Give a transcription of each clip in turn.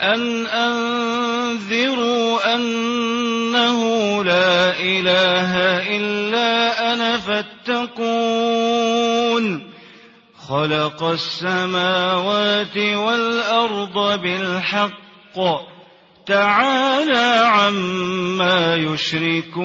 أن أنذروا أنه لا إله إلا أنا فاتقون. خلق السماوات والأرض بالحق. تعالى عما يشركون.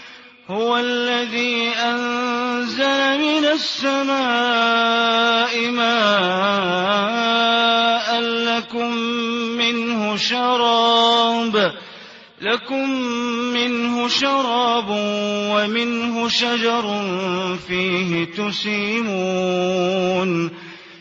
هو الذي أنزل من السماء ماء لكم منه شراب لكم منه شراب ومنه شجر فيه تسيمون.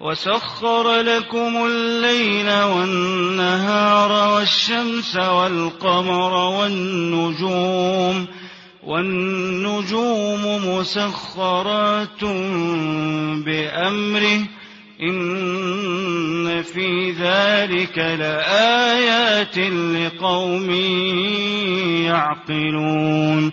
وسخر لكم الليل والنهار والشمس والقمر والنجوم والنجوم مسخرات بأمره إن في ذلك لآيات لقوم يعقلون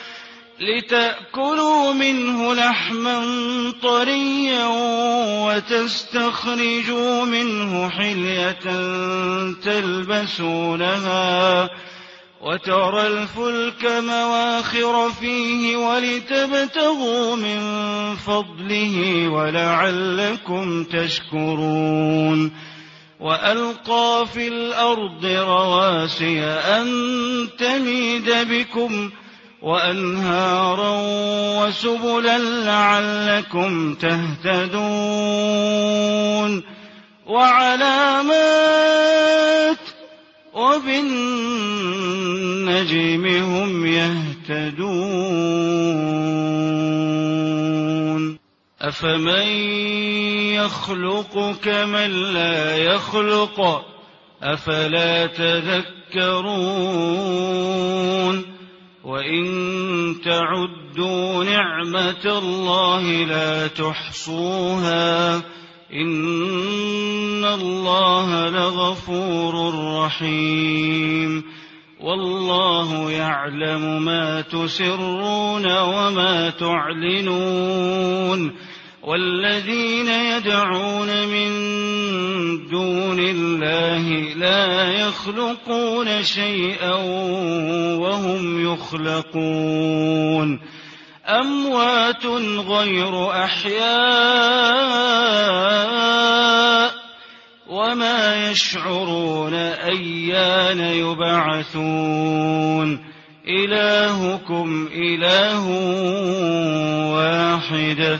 لتأكلوا منه لحما طريا وتستخرجوا منه حلية تلبسونها وترى الفلك مواخر فيه ولتبتغوا من فضله ولعلكم تشكرون وألقى في الأرض رواسي أن تميد بكم وأنهارا وسبلا لعلكم تهتدون وعلامات وبالنجم هم يهتدون أفمن يخلق كمن لا يخلق أفلا تذكرون وإن تعدوا نعمة الله لا تحصوها إن الله لغفور رحيم والله يعلم ما تسرون وما تعلنون والذين يدعون من دون الله لا يخلقون شيئا وهم يخلقون. أموات غير أحياء وما يشعرون أيان يبعثون. إلهكم إله واحد.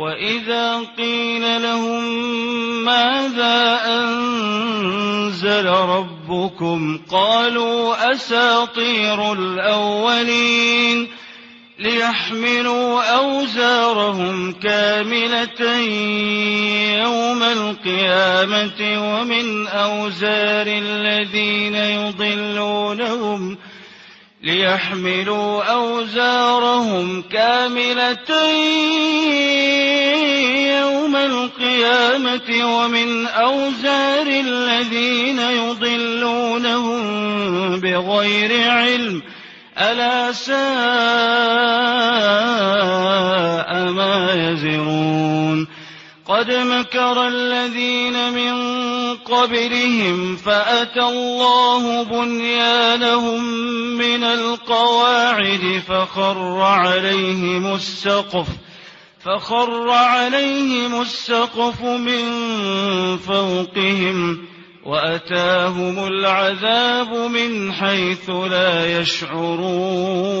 وإذا قيل لهم ماذا أنزل ربكم قالوا أساطير الأولين ليحملوا أوزارهم كاملة يوم القيامة ومن أوزار الذين يضلونهم ۖ ليحملوا أوزارهم كاملة يوم القيامة ومن أوزار الذين يضلونهم بغير علم ألا ساء ما يزرون قد مكر الذين من قبلهم فأتى الله بنيانهم من القواعد فخر عليهم السقف فخر عليهم السقف من فوقهم وأتاهم العذاب من حيث لا يشعرون.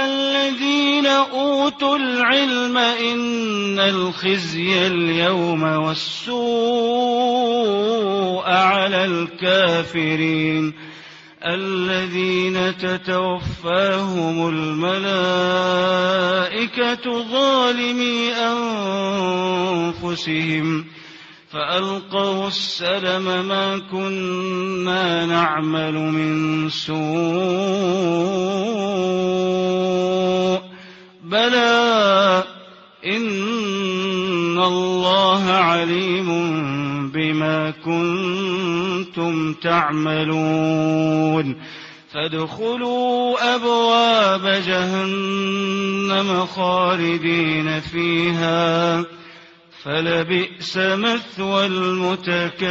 الذين أوتوا العلم إن الخزي اليوم والسوء على الكافرين الذين تتوفاهم الملائكة ظالمي أنفسهم فألقوا السلم ما كنا نعمل من سوء بلى إن الله عليم بما كنتم تعملون. فادخلوا أبواب جهنم خالدين فيها. فلبئس مثوى المتكبرين.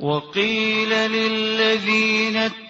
وقيل للذين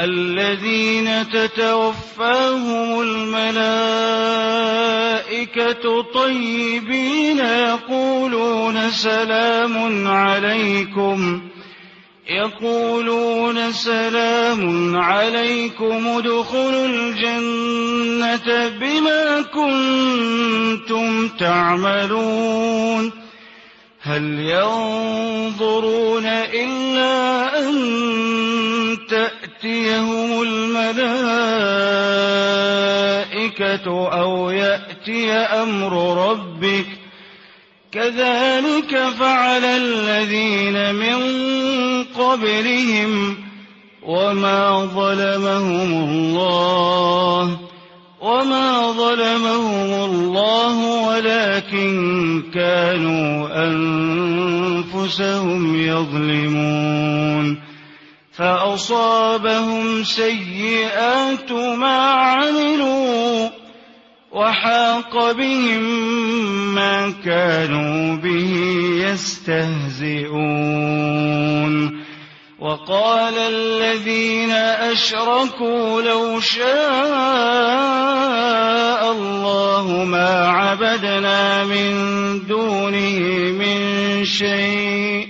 الذين تتوفاهم الملائكة طيبين يقولون سلام عليكم. يقولون سلام عليكم ادخلوا الجنة بما كنتم تعملون. هل ينظرون إلا أن أو يأتي أمر ربك. كذلك فعل الذين من قبلهم وما ظلمهم الله. وما ظلمهم الله ولكن كانوا أنفسهم يظلمون. فأصابهم سيئات ما عملوا. وحاق بهم ما كانوا به يستهزئون. وقال الذين أشركوا لو شاء الله ما عبدنا من دونه من شيء.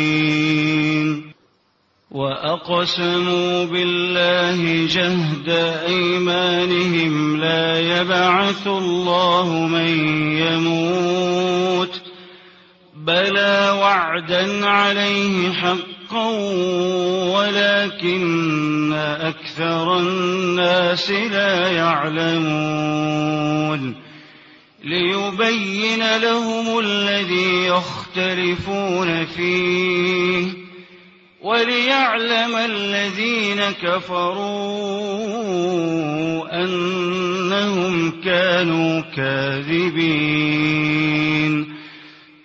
وأقسموا بالله جهد أيمانهم لا يبعث الله من يموت بلى وعدا عليه حقا ولكن أكثر الناس لا يعلمون ليبين لهم الذي يختلفون فيه وليعلم الذين كفروا أنهم كانوا كاذبين.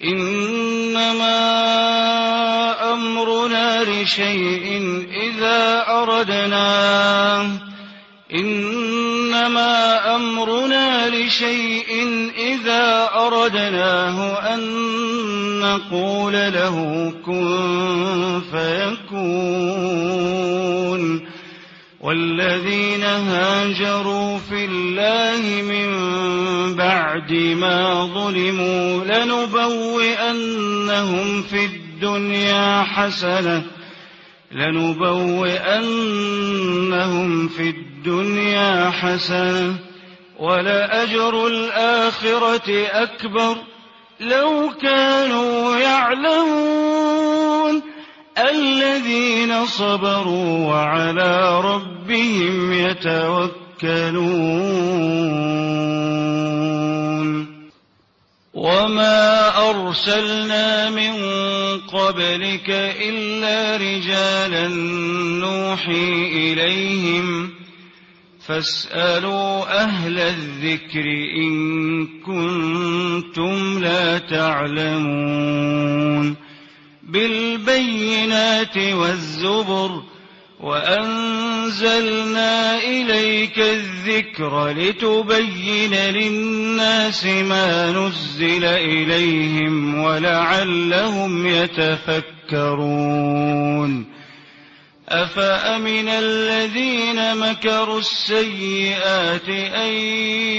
إنما أمرنا لشيء إذا أردناه إنما أمرنا لشيء إذا أردناه أن نقول له كن فيكون. والذين هاجروا في الله من بعد ما ظلموا لنبوئنهم في الدنيا حسنة لنبوئنهم في الدنيا حسنة ولأجر الآخرة أكبر. لو كانوا يعلمون الذين صبروا وعلى ربهم يتوكلون. وما أرسلنا من قبلك إلا رجالا نوحي إليهم. فاسألوا أهل الذكر إن كنتم لا تعلمون. بالبينات والزبر وأنزلنا إليك الذكر لتبين للناس ما نزل إليهم ولعلهم يتفكرون. أفأمن الذين مكروا السيئات أن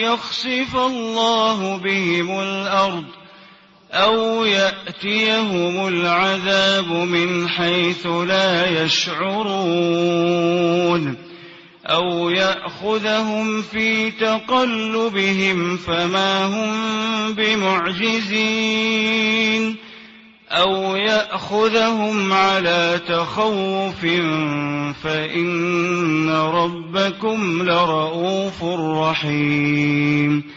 يخسف الله بهم الأرض أو يأتيهم العذاب من حيث لا يشعرون أو يأخذهم في تقلبهم فما هم بمعجزين أو يأخذهم على تخوف فإن ربكم لرؤوف رحيم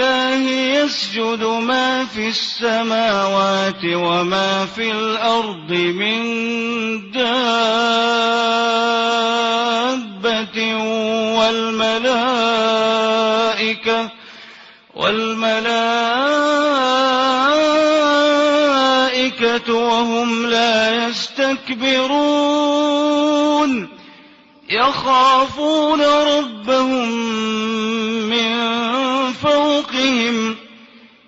يسجد ما في السماوات وما في الأرض من دابة والملائكة والملائكة وهم لا يستكبرون. يخافون ربهم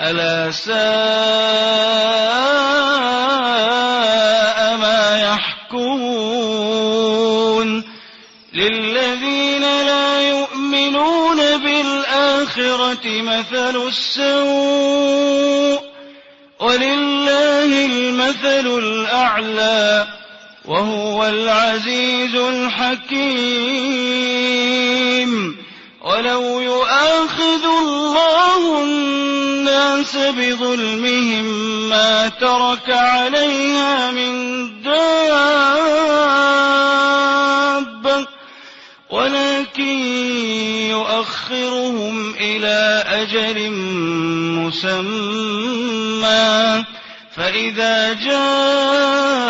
ألا ساء ما يحكمون للذين لا يؤمنون بالآخرة مثل السوء ولله المثل الأعلى وهو العزيز الحكيم ولو يؤاخذ الله الناس بظلمهم ما ترك عليها من دابة ولكن يؤخرهم إلى أجل مسمى. فإذا جاء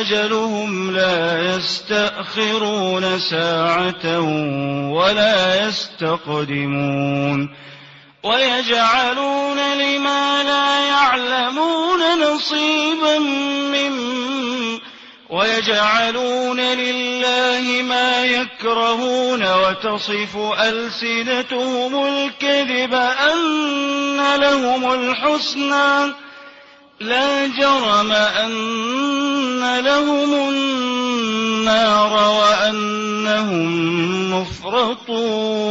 أجلهم لا يستأخرون ساعة ولا يستقدمون. ويجعلون لما لا يعلمون نصيبا مما ويجعلون لله ما يكرهون وتصف ألسنتهم الكذب أن لهم الحسنى لا جرم أن لهم النار وأنهم مفرطون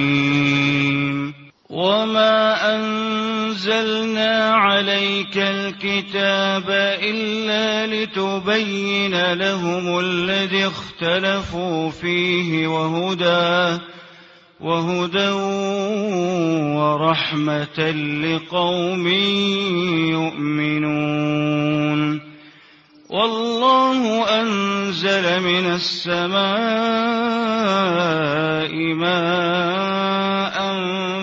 وما أنزلنا عليك الكتاب إلا لتبين لهم الذي اختلفوا فيه وهدى وهدى ورحمة لقوم يؤمنون والله أنزل من السماء ماء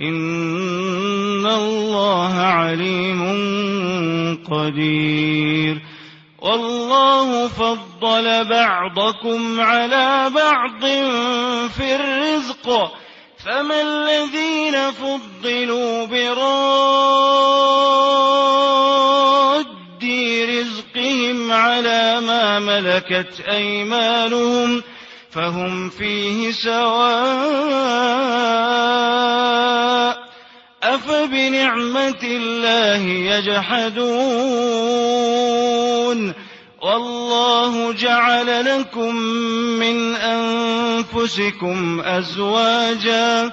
إن الله عليم قدير والله فضل بعضكم على بعض في الرزق فما الذين فضلوا براد رزقهم على ما ملكت أيمانهم فهم فيه سواء أفبنعمة الله يجحدون والله جعل لكم من أنفسكم أزواجا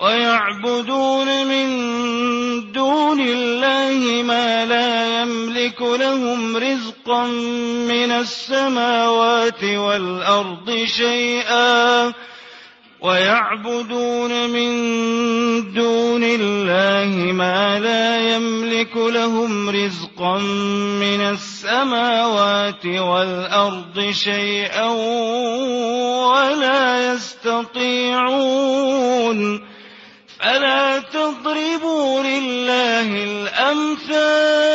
ويعبدون من دون الله ما لا يملك لهم رزقا من السماوات والأرض شيئا. ويعبدون من دون الله ما لا يملك لهم رزقا من السماوات والأرض شيئا ولا يستطيعون. فلا تضربوا لله الأمثال؟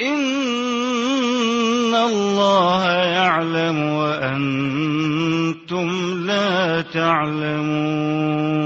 إن الله يعلم وأنتم لا تعلمون.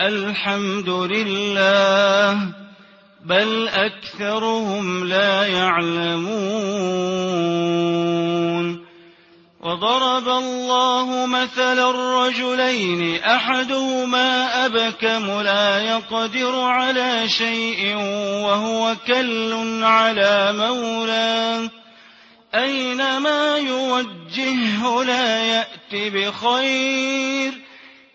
الحمد لله بل أكثرهم لا يعلمون. وضرب الله مثلا الرجلين أحدهما أبكم لا يقدر على شيء وهو كل على مولاه. أينما يوجهه لا يات بخير.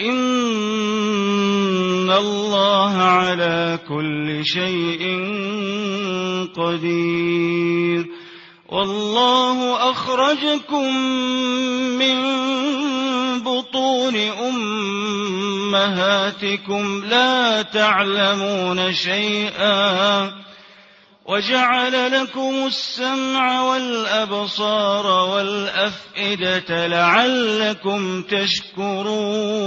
إن الله على كل شيء قدير والله أخرجكم من بطون أمهاتكم لا تعلمون شيئا وجعل لكم السمع والأبصار والأفئدة لعلكم تشكرون.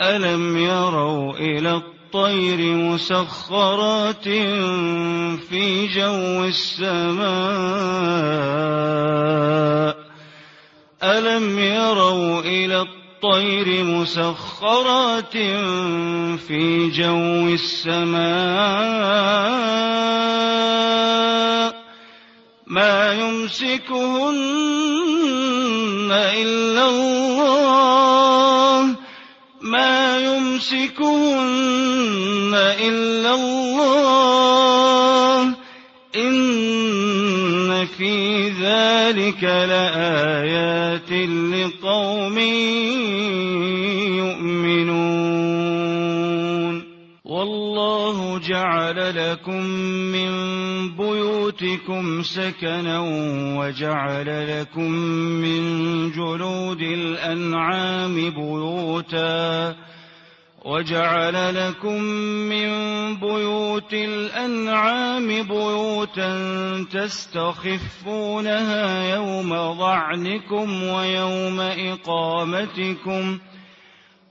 ألم يروا إلى الطير مسخرات في جو السماء؟ ألم يروا إلى الطير الطير مسخرات في جو السماء ما يمسكهن إلا الله ما يمسكهن إلا الله إن في ذلك لآيات لقوم لكم من بيوتكم سكنا وجعل لكم من جلود الأنعام بيوتا وجعل لكم من بيوت الأنعام بيوتا تستخفونها يوم ظعنكم ويوم إقامتكم ۖ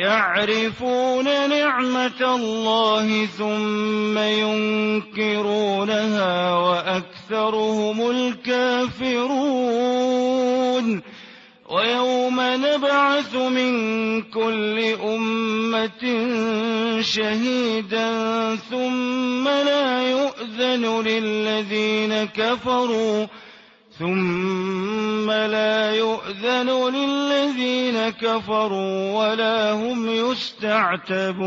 يعرفون نعمة الله ثم ينكرونها وأكثرهم الكافرون. ويوم نبعث من كل أمة شهيدا ثم لا يؤذن للذين كفروا ثم لا يؤذن للذين كفروا ولا هم يستعتبون.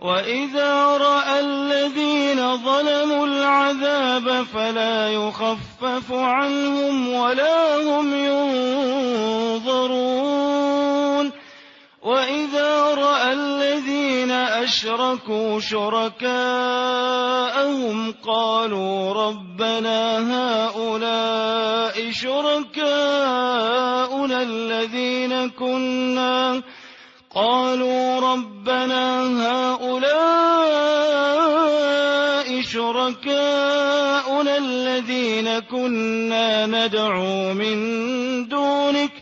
وإذا رأى الذين ظلموا العذاب فلا يخفف عنهم ولا هم ينظرون. وإذا رأى الذين أشركوا شركاءهم قالوا ربنا هؤلاء شركاؤنا الذين كنا قالوا ربنا هؤلاء شركاؤنا الذين كنا ندعو من دونك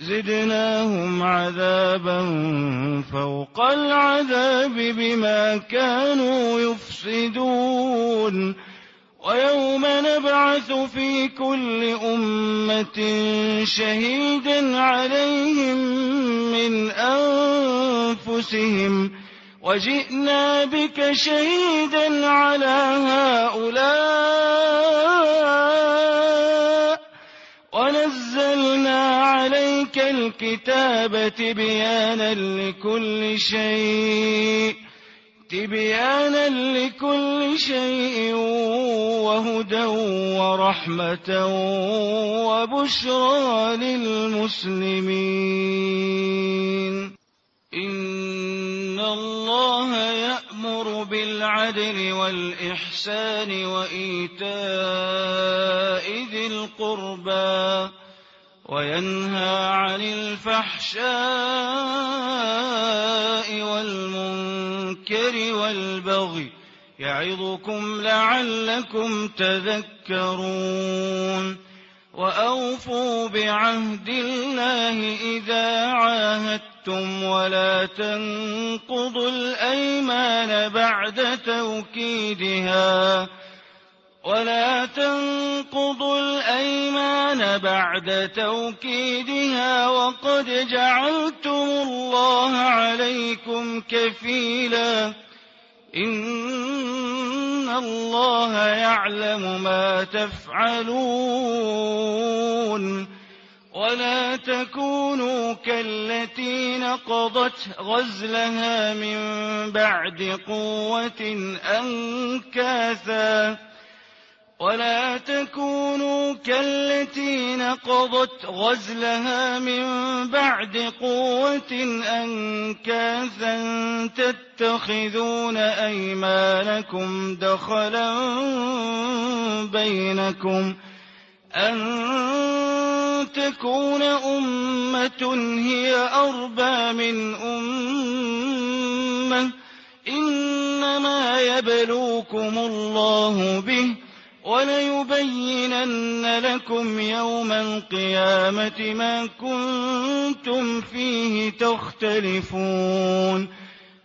زدناهم عذابا فوق العذاب بما كانوا يفسدون. ويوم نبعث في كل أمة شهيدا عليهم من أنفسهم. وجئنا بك شهيدا على هؤلاء. ونزلنا عليك الكتاب تبيانا لكل شيء تبيانا لكل شيء وهدى ورحمة وبشرى للمسلمين إن الله يأمر بالعدل والإحسان وإيتاء ذي القربى وينهى عن الفحشاء والمنكر والبغي يعظكم لعلكم تذكرون وأوفوا بعهد الله إذا عاهدتم ولا تنقضوا الأيمان بعد توكيدها ولا تنقضوا الأيمان بعد توكيدها وقد جعلتم الله عليكم كفيلا إن الله يعلم ما تفعلون ولا تكونوا كالتي نقضت غزلها من بعد قوة أنكاثا. ولا تكونوا كالتي نقضت غزلها من بعد قوة أنكاثا. تتخذون أيمانكم دخلا بينكم. أن تكون أمة هي أربى من أمة إنما يبلوكم الله به وليبينن لكم يوم القيامة ما كنتم فيه تختلفون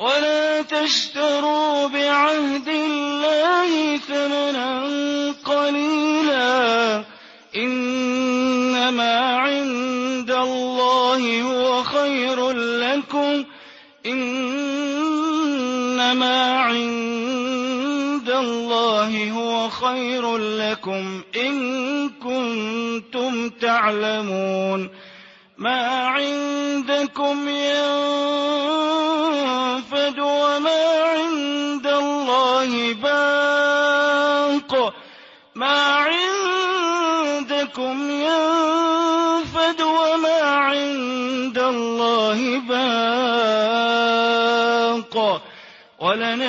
ولا تشتروا بعهد الله ثمنا قليلا. إنما عند الله هو خير لكم. ما عند الله هو خير لكم إن كنتم تعلمون. ما عندكم ينفد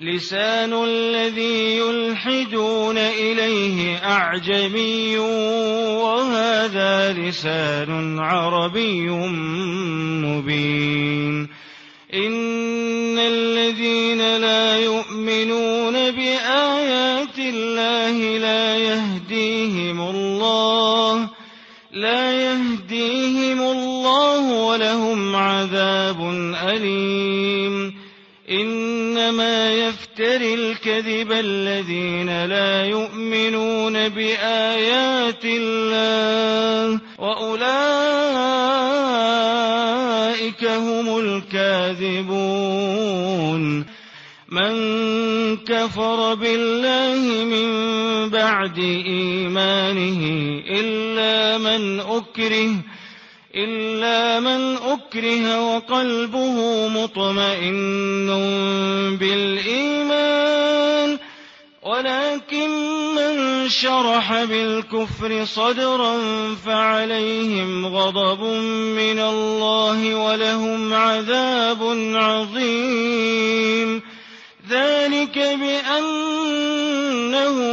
لسان الذي يلحدون إليه أعجمي وهذا لسان عربي مبين إن الذين لا يؤمنون الكذب الذين لا يؤمنون بآيات الله وأولئك هم الكاذبون من كفر بالله من بعد إيمانه إلا من أكره إلا من أكره وقلبه مطمئن بالإيمان ولكن من شرح بالكفر صدرا فعليهم غضب من الله ولهم عذاب عظيم. ذلك بأنه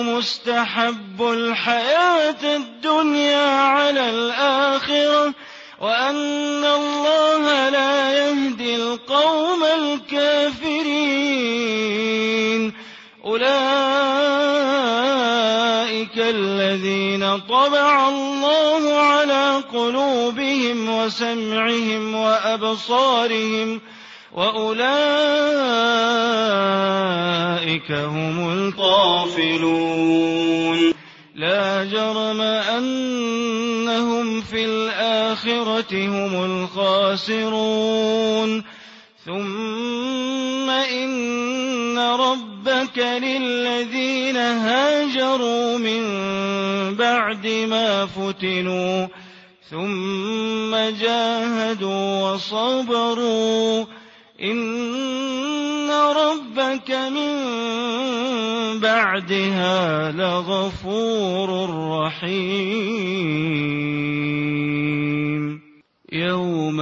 مستحب الحياة الدنيا على الآخرة وأن الله لا يهدي القوم الكافرين. أولئك الذين طبع الله على قلوبهم وسمعهم وأبصارهم وأولئك هم الغافلون. لا جرم أنهم في الآخرة هم الخاسرون. ثم إن ربك للذين هاجروا من بعد ما فتنوا ثم جاهدوا وصبروا. إن ربك من بعدها لغفور رحيم. يوم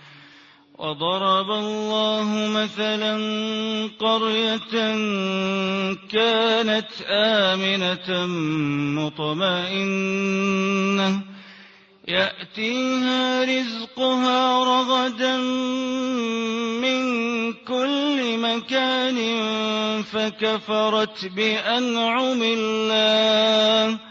وضرب الله مثلا قرية كانت آمنة مطمئنة. يأتيها رزقها رغدا من كل مكان فكفرت بأنعم الله.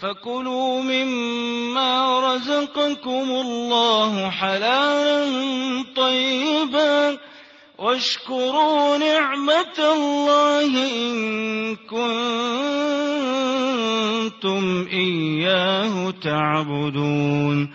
فكلوا مما رزقكم الله حلالا طيبا واشكروا نعمة الله إن كنتم إياه تعبدون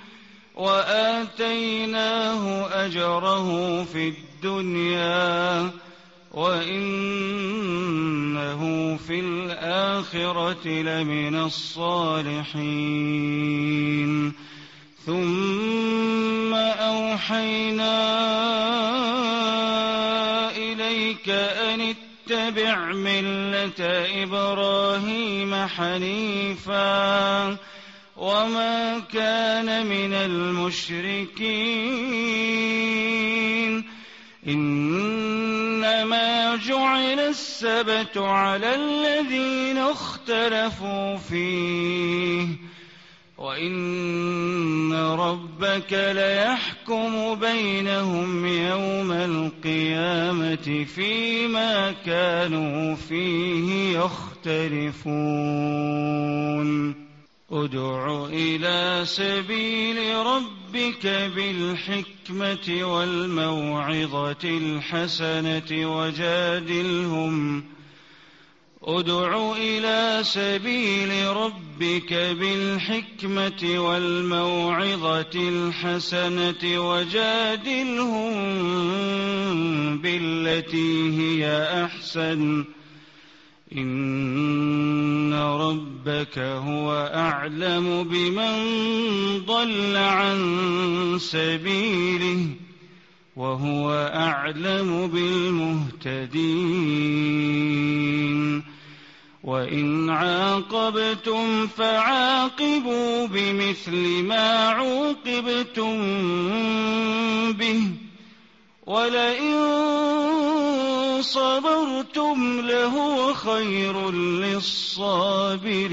وآتيناه أجره في الدنيا وإنه في الآخرة لمن الصالحين. ثم أوحينا إليك أن اتبع ملة إبراهيم حنيفا. وما كان من المشركين إنما جعل السبت على الذين اختلفوا فيه وإن ربك ليحكم بينهم يوم القيامة فيما كانوا فيه يختلفون ادع إلى سبيل ربك بالحكمة والموعظة الحسنة وجادلهم. ادع إلى سبيل ربك بالحكمة والموعظة الحسنة وجادلهم بالتي هي أحسن. إن ربك هو أعلم بمن ضل عن سبيله وهو أعلم بالمهتدين وإن عاقبتم فعاقبوا بمثل ما عوقبتم به ولئن صبرتم لهو خير للصابرين.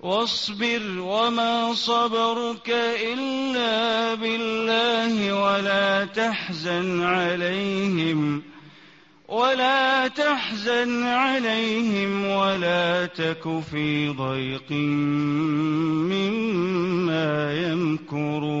واصبر وما صبرك إلا بالله ولا تحزن عليهم ولا تحزن عليهم ولا تك في ضيق مما يمكرون.